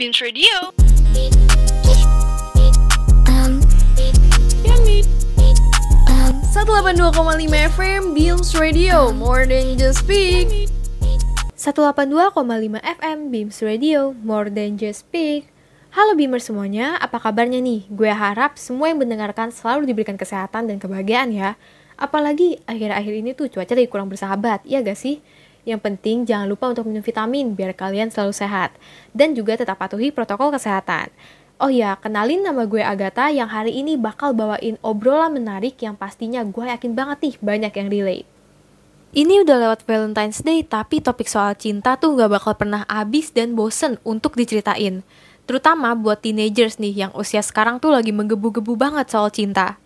Beams Radio. Um, um, 182,5 FM Beams Radio More than just speak 182,5 FM Beams Radio, More Than Just Speak. Halo Beamer semuanya, apa kabarnya nih? Gue harap semua yang mendengarkan selalu diberikan kesehatan dan kebahagiaan ya. Apalagi akhir-akhir ini tuh cuaca lagi kurang bersahabat, ya gak sih? Yang penting jangan lupa untuk minum vitamin biar kalian selalu sehat. Dan juga tetap patuhi protokol kesehatan. Oh ya, kenalin nama gue Agatha yang hari ini bakal bawain obrolan menarik yang pastinya gue yakin banget nih banyak yang relate. Ini udah lewat Valentine's Day, tapi topik soal cinta tuh gak bakal pernah habis dan bosen untuk diceritain. Terutama buat teenagers nih yang usia sekarang tuh lagi menggebu-gebu banget soal cinta.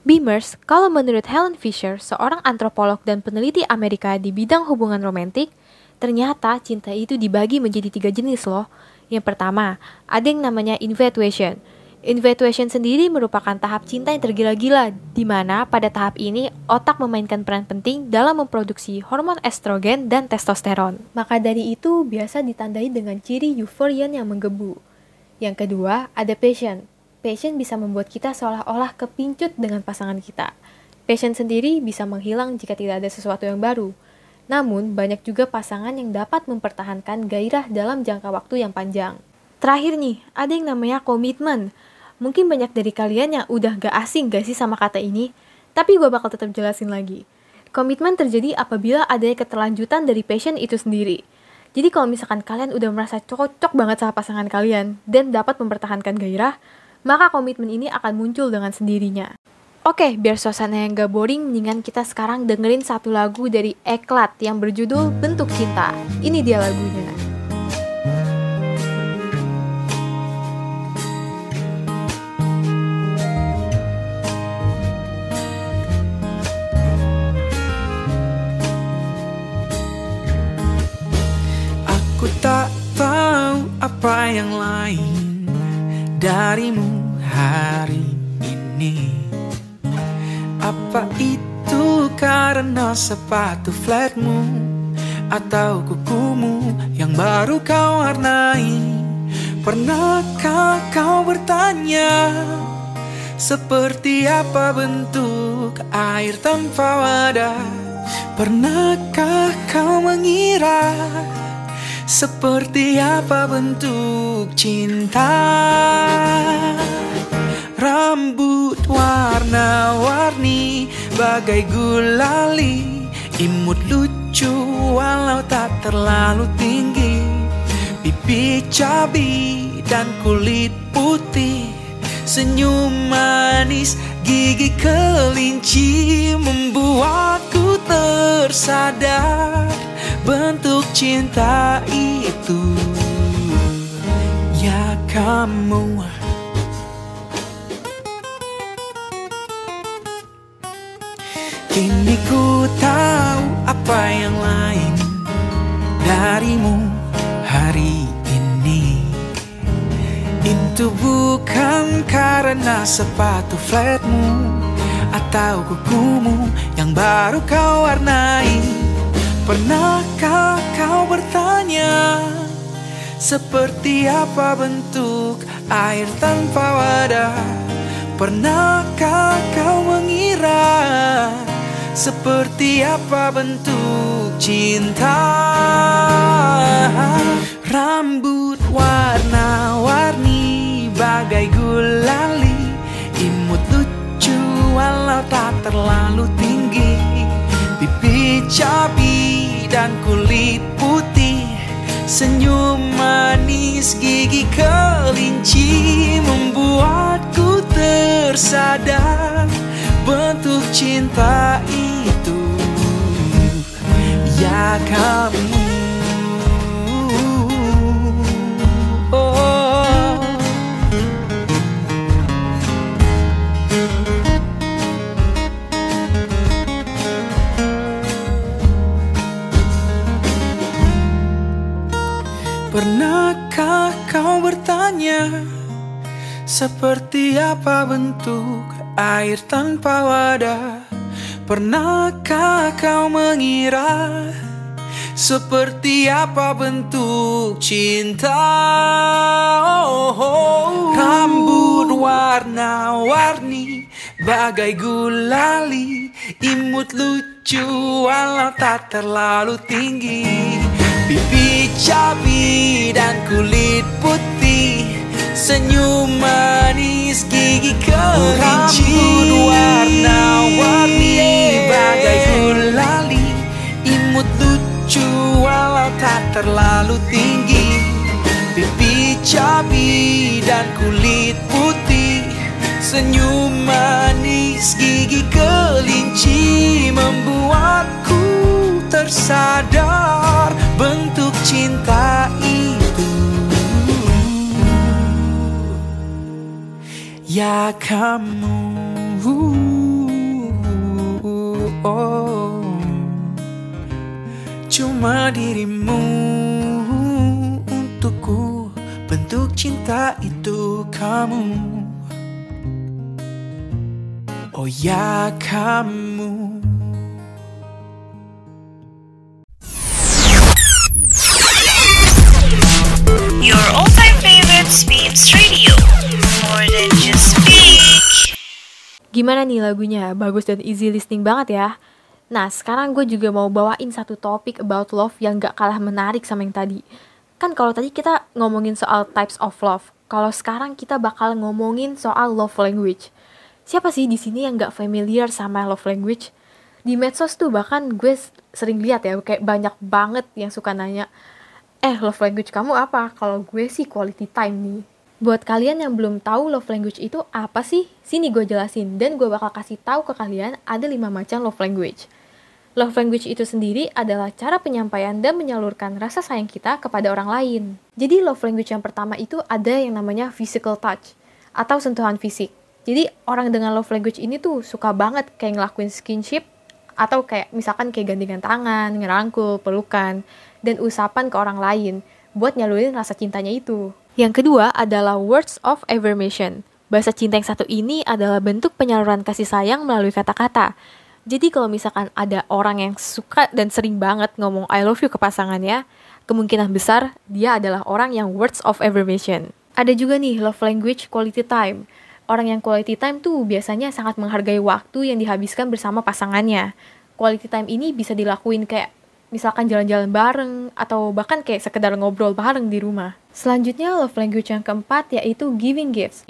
Beamers, kalau menurut Helen Fisher, seorang antropolog dan peneliti Amerika di bidang hubungan romantik, ternyata cinta itu dibagi menjadi tiga jenis loh. Yang pertama, ada yang namanya infatuation, Infatuation sendiri merupakan tahap cinta yang tergila-gila, di mana pada tahap ini otak memainkan peran penting dalam memproduksi hormon estrogen dan testosteron. Maka dari itu biasa ditandai dengan ciri euforia yang menggebu. Yang kedua, ada passion. Passion bisa membuat kita seolah-olah kepincut dengan pasangan kita. Passion sendiri bisa menghilang jika tidak ada sesuatu yang baru. Namun, banyak juga pasangan yang dapat mempertahankan gairah dalam jangka waktu yang panjang. Terakhir nih, ada yang namanya komitmen. Mungkin banyak dari kalian yang udah gak asing gak sih sama kata ini, tapi gue bakal tetap jelasin lagi. Komitmen terjadi apabila adanya keterlanjutan dari passion itu sendiri. Jadi kalau misalkan kalian udah merasa cocok banget sama pasangan kalian dan dapat mempertahankan gairah, maka komitmen ini akan muncul dengan sendirinya. Oke, biar suasana yang gak boring, mendingan kita sekarang dengerin satu lagu dari Eklat yang berjudul Bentuk Cinta. Ini dia lagunya. apa yang lain darimu hari ini. Apa itu karena sepatu flatmu Atau kukumu yang baru kau warnai? Pernahkah kau bertanya Seperti apa bentuk air tanpa wadah? Pernahkah kau mengira seperti apa bentuk cinta Rambut warna-warni Bagai gulali Imut lucu walau tak terlalu tinggi. Pipi cabi dan kulit putih. Senyum manis gigi kelinci Membuatku tersadar. Bentuk cinta itu Ya kamu Kini ku tahu apa yang lain darimu hari ini. Itu bukan karena sepatu flatmu Atau kukumu yang baru kau warnai. Pernahkah kau bertanya Seperti apa bentuk air tanpa wadah? Pernahkah kau mengira Seperti apa bentuk cinta? Rambut warna-warni bagai gulali. Imut lucu walau tak terlalu tinggi. Pipi cabi dan kulit putih. Senyum manis gigi kelinci Membuatku tersadar. Bentuk cinta itu Ya kamu Pernahkah kau bertanya Seperti apa bentuk air tanpa wadah Pernahkah kau mengira Seperti apa bentuk cinta oh, oh. Rambut warna-warni Bagai gulali Imut lucu walau tak terlalu tinggi Pipi cabi dan kulit putih Senyum manis gigi kelinci. Rambut warna-warni Bagai gulali Imut lucu walau tak terlalu tinggi. Pipi cabi dan kulit putih. Senyum manis gigi kelinci Membuatku tersadar. Bentuk cinta Ya kamu oh. Cuma dirimu untukku Bentuk cinta itu kamu Oh ya kamu Gimana nih lagunya? Bagus dan easy listening banget ya. Nah, sekarang gue juga mau bawain satu topik about love yang gak kalah menarik sama yang tadi. Kan kalau tadi kita ngomongin soal types of love, kalau sekarang kita bakal ngomongin soal love language. Siapa sih di sini yang gak familiar sama love language? Di medsos tuh bahkan gue sering lihat ya, kayak banyak banget yang suka nanya, eh love language kamu apa? Kalau gue sih quality time nih. Buat kalian yang belum tahu love language itu apa sih? Sini gue jelasin dan gue bakal kasih tahu ke kalian ada lima macam love language. Love language itu sendiri adalah cara penyampaian dan menyalurkan rasa sayang kita kepada orang lain. Jadi love language yang pertama itu ada yang namanya physical touch atau sentuhan fisik. Jadi orang dengan love language ini tuh suka banget kayak ngelakuin skinship atau kayak misalkan kayak gandengan tangan, ngerangkul, pelukan, dan usapan ke orang lain buat nyalurin rasa cintanya itu. Yang kedua adalah words of affirmation. Bahasa cinta yang satu ini adalah bentuk penyaluran kasih sayang melalui kata-kata. Jadi kalau misalkan ada orang yang suka dan sering banget ngomong I love you ke pasangannya, kemungkinan besar dia adalah orang yang words of affirmation. Ada juga nih love language quality time. Orang yang quality time tuh biasanya sangat menghargai waktu yang dihabiskan bersama pasangannya. Quality time ini bisa dilakuin kayak misalkan jalan-jalan bareng atau bahkan kayak sekedar ngobrol bareng di rumah. Selanjutnya love language yang keempat yaitu giving gifts.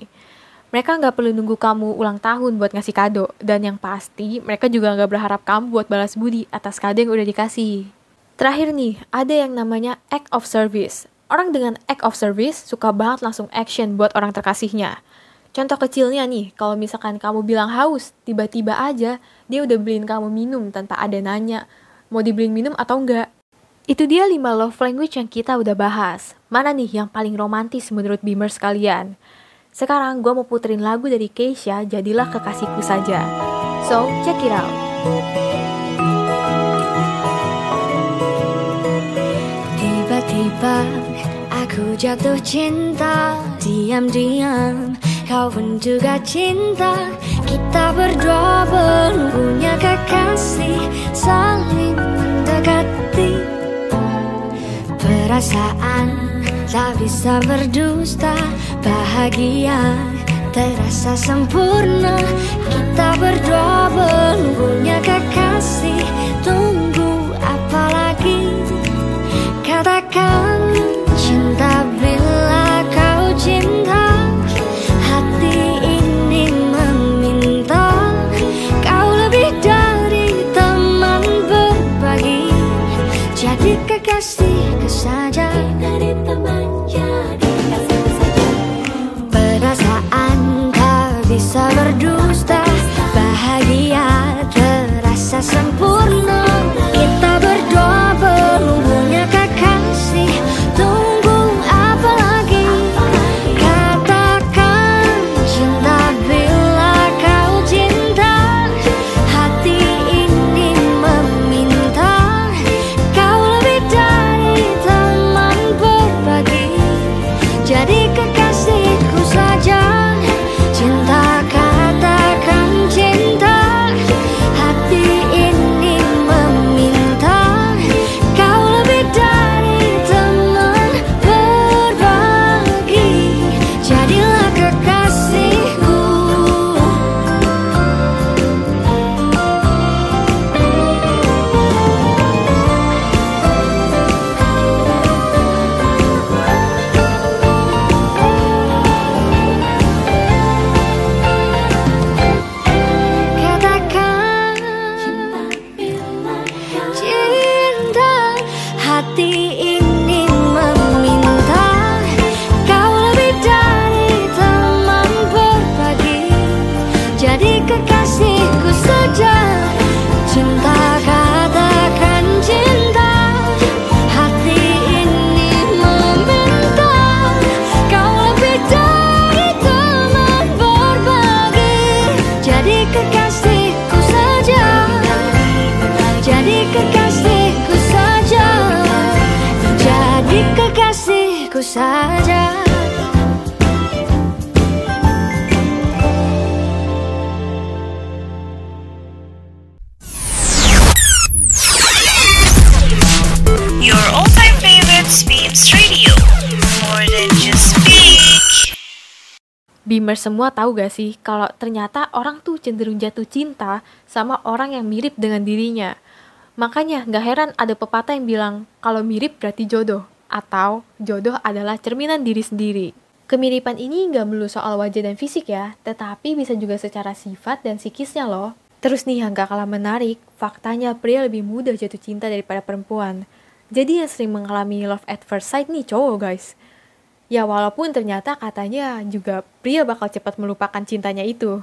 Mereka nggak perlu nunggu kamu ulang tahun buat ngasih kado dan yang pasti mereka juga nggak berharap kamu buat balas budi atas kado yang udah dikasih. Terakhir nih, ada yang namanya act of service. Orang dengan act of service suka banget langsung action buat orang terkasihnya. Contoh kecilnya nih, kalau misalkan kamu bilang haus, tiba-tiba aja dia udah beliin kamu minum tanpa ada nanya, mau dibeliin minum atau enggak. Itu dia 5 love language yang kita udah bahas. Mana nih yang paling romantis menurut Beamers kalian? Sekarang gue mau puterin lagu dari Keisha, Jadilah Kekasihku Saja. So, check it out. Tiba-tiba aku jatuh cinta Diam-diam kau pun juga cinta Kita berdua belum punya kekasih Saling mendekati. Perasaan tak bisa berdusta Bahagia terasa sempurna. Kita berdua belum punya kekasih Tunggu apa lagi? Katakan kekasihku saja. Jadi kekasihku saja. Bimer semua tahu gak sih kalau ternyata orang tuh cenderung jatuh cinta sama orang yang mirip dengan dirinya. Makanya gak heran ada pepatah yang bilang kalau mirip berarti jodoh atau jodoh adalah cerminan diri sendiri. Kemiripan ini gak melulu soal wajah dan fisik ya, tetapi bisa juga secara sifat dan psikisnya loh. Terus nih yang gak kalah menarik, faktanya pria lebih mudah jatuh cinta daripada perempuan. Jadi yang sering mengalami love at first sight nih cowok guys. Ya walaupun ternyata katanya juga pria bakal cepat melupakan cintanya itu.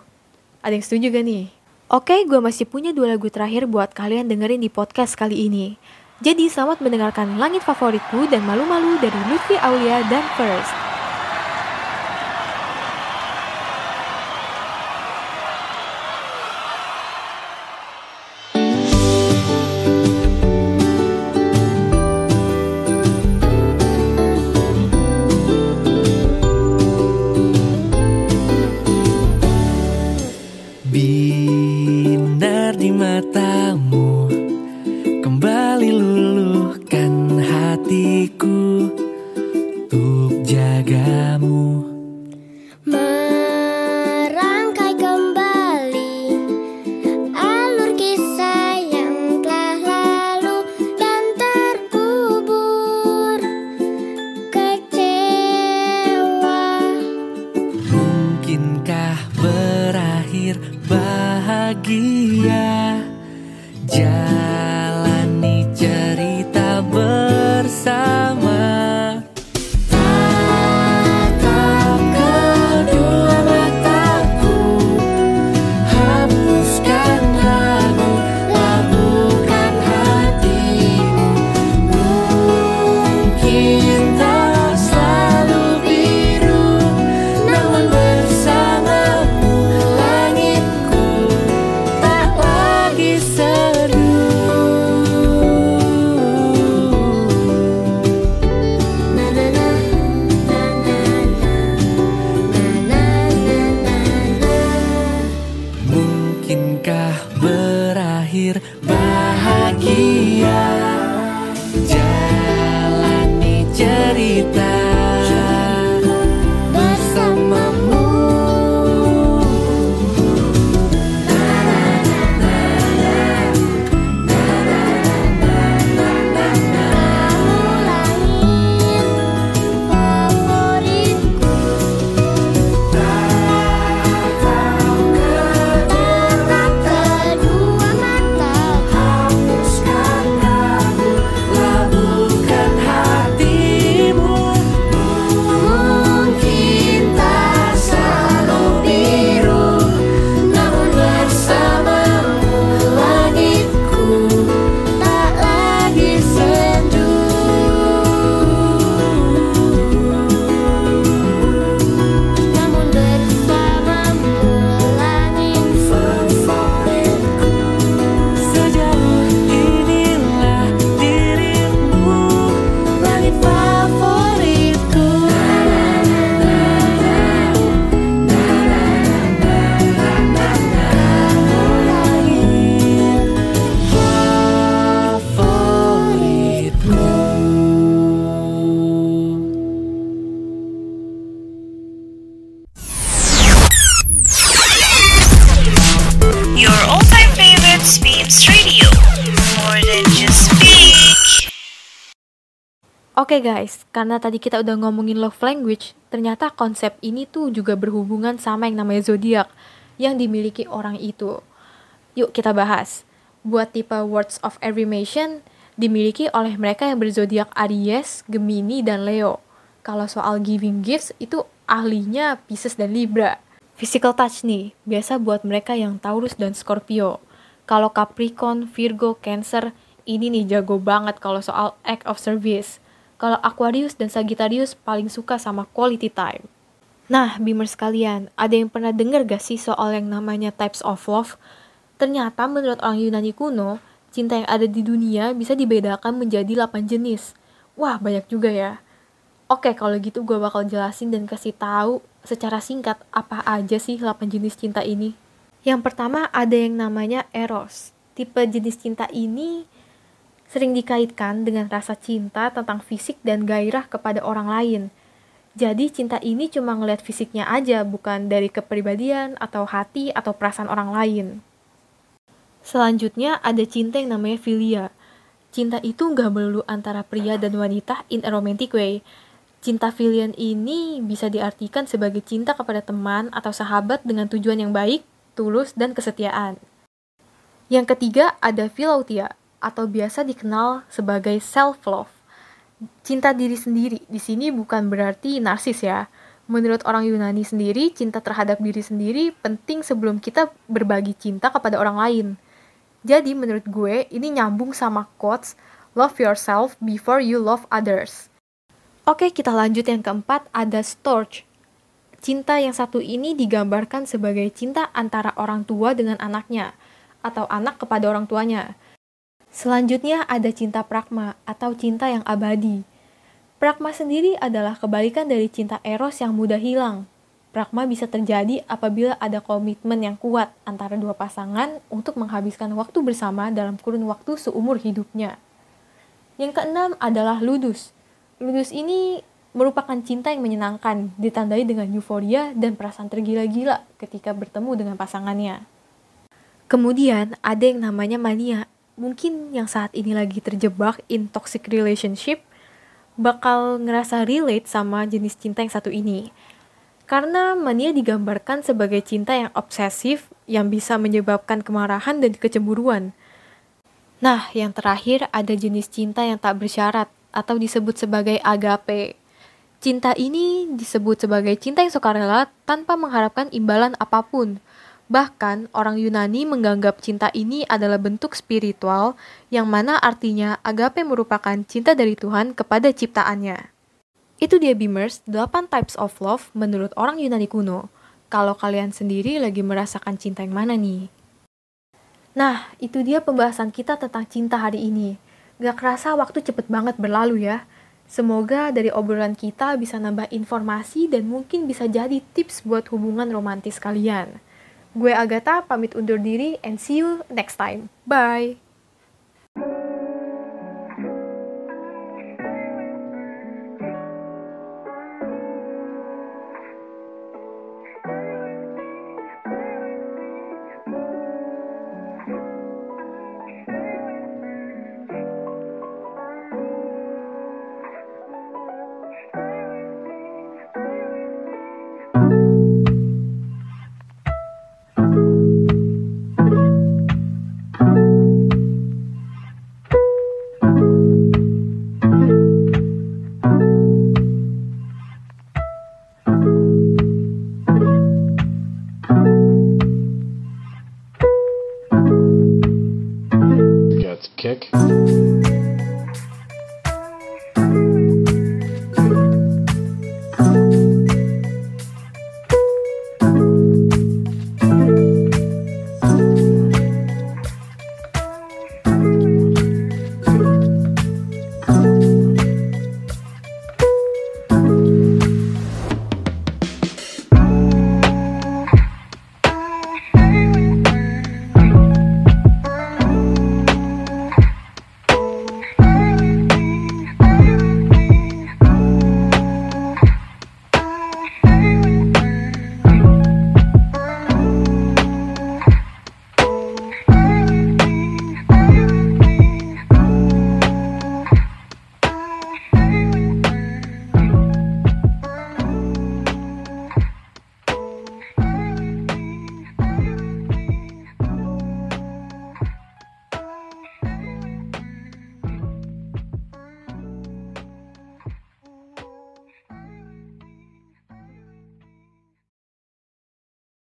Ada yang setuju gak nih? Oke, gue masih punya dua lagu terakhir buat kalian dengerin di podcast kali ini. Jadi selamat mendengarkan Langit Favoritku dan Malu-Malu dari Lutfi Aulia dan First. Bahagia. Jalani cerita bersama Oke guys, karena tadi kita udah ngomongin love language, ternyata konsep ini tuh juga berhubungan sama yang namanya zodiak yang dimiliki orang itu. Yuk kita bahas. Buat tipe words of affirmation dimiliki oleh mereka yang berzodiak Aries, Gemini, dan Leo. Kalau soal giving gifts itu ahlinya Pisces dan Libra. Physical touch nih, biasa buat mereka yang Taurus dan Scorpio. Kalau Capricorn, Virgo, Cancer, ini nih jago banget kalau soal act of service. Kalau Aquarius dan Sagittarius paling suka sama quality time. Nah, Beamers sekalian, ada yang pernah dengar gak sih soal yang namanya types of love? Ternyata menurut orang Yunani kuno, cinta yang ada di dunia bisa dibedakan menjadi 8 jenis. Wah, banyak juga ya. Oke, kalau gitu gue bakal jelasin dan kasih tahu secara singkat apa aja sih 8 jenis cinta ini. Yang pertama ada yang namanya eros. Tipe jenis cinta ini sering dikaitkan dengan rasa cinta tentang fisik dan gairah kepada orang lain. Jadi cinta ini cuma ngeliat fisiknya aja, bukan dari kepribadian atau hati atau perasaan orang lain. Selanjutnya ada cinta yang namanya filia. Cinta itu nggak melulu antara pria dan wanita in a romantic way. Cinta filian ini bisa diartikan sebagai cinta kepada teman atau sahabat dengan tujuan yang baik, tulus, dan kesetiaan. Yang ketiga ada philautia atau biasa dikenal sebagai self-love. Cinta diri sendiri di sini bukan berarti narsis ya. Menurut orang Yunani sendiri, cinta terhadap diri sendiri penting sebelum kita berbagi cinta kepada orang lain. Jadi menurut gue ini nyambung sama quotes love yourself before you love others. Oke, kita lanjut yang keempat ada storge. Cinta yang satu ini digambarkan sebagai cinta antara orang tua dengan anaknya atau anak kepada orang tuanya. Selanjutnya ada cinta pragma atau cinta yang abadi. Pragma sendiri adalah kebalikan dari cinta eros yang mudah hilang. Pragma bisa terjadi apabila ada komitmen yang kuat antara dua pasangan untuk menghabiskan waktu bersama dalam kurun waktu seumur hidupnya. Yang keenam adalah ludus. Ludus ini merupakan cinta yang menyenangkan, ditandai dengan euforia dan perasaan tergila-gila ketika bertemu dengan pasangannya. Kemudian ada yang namanya mania. Mungkin yang saat ini lagi terjebak in toxic relationship bakal ngerasa relate sama jenis cinta yang satu ini. Karena mania digambarkan sebagai cinta yang obsesif yang bisa menyebabkan kemarahan dan kecemburuan. Nah, yang terakhir ada jenis cinta yang tak bersyarat atau disebut sebagai agape. Cinta ini disebut sebagai cinta yang sukarela tanpa mengharapkan imbalan apa pun. Bahkan, orang Yunani menganggap cinta ini adalah bentuk spiritual yang mana artinya agape merupakan cinta dari Tuhan kepada ciptaannya. Itu dia Beamers, 8 types of love menurut orang Yunani kuno. Kalau kalian sendiri lagi merasakan cinta yang mana nih? Nah, itu dia pembahasan kita tentang cinta hari ini. Gak kerasa waktu cepet banget berlalu ya. Semoga dari obrolan kita bisa nambah informasi dan mungkin bisa jadi tips buat hubungan romantis kalian. Gue Agatha pamit undur diri and see you next time. Bye! kick.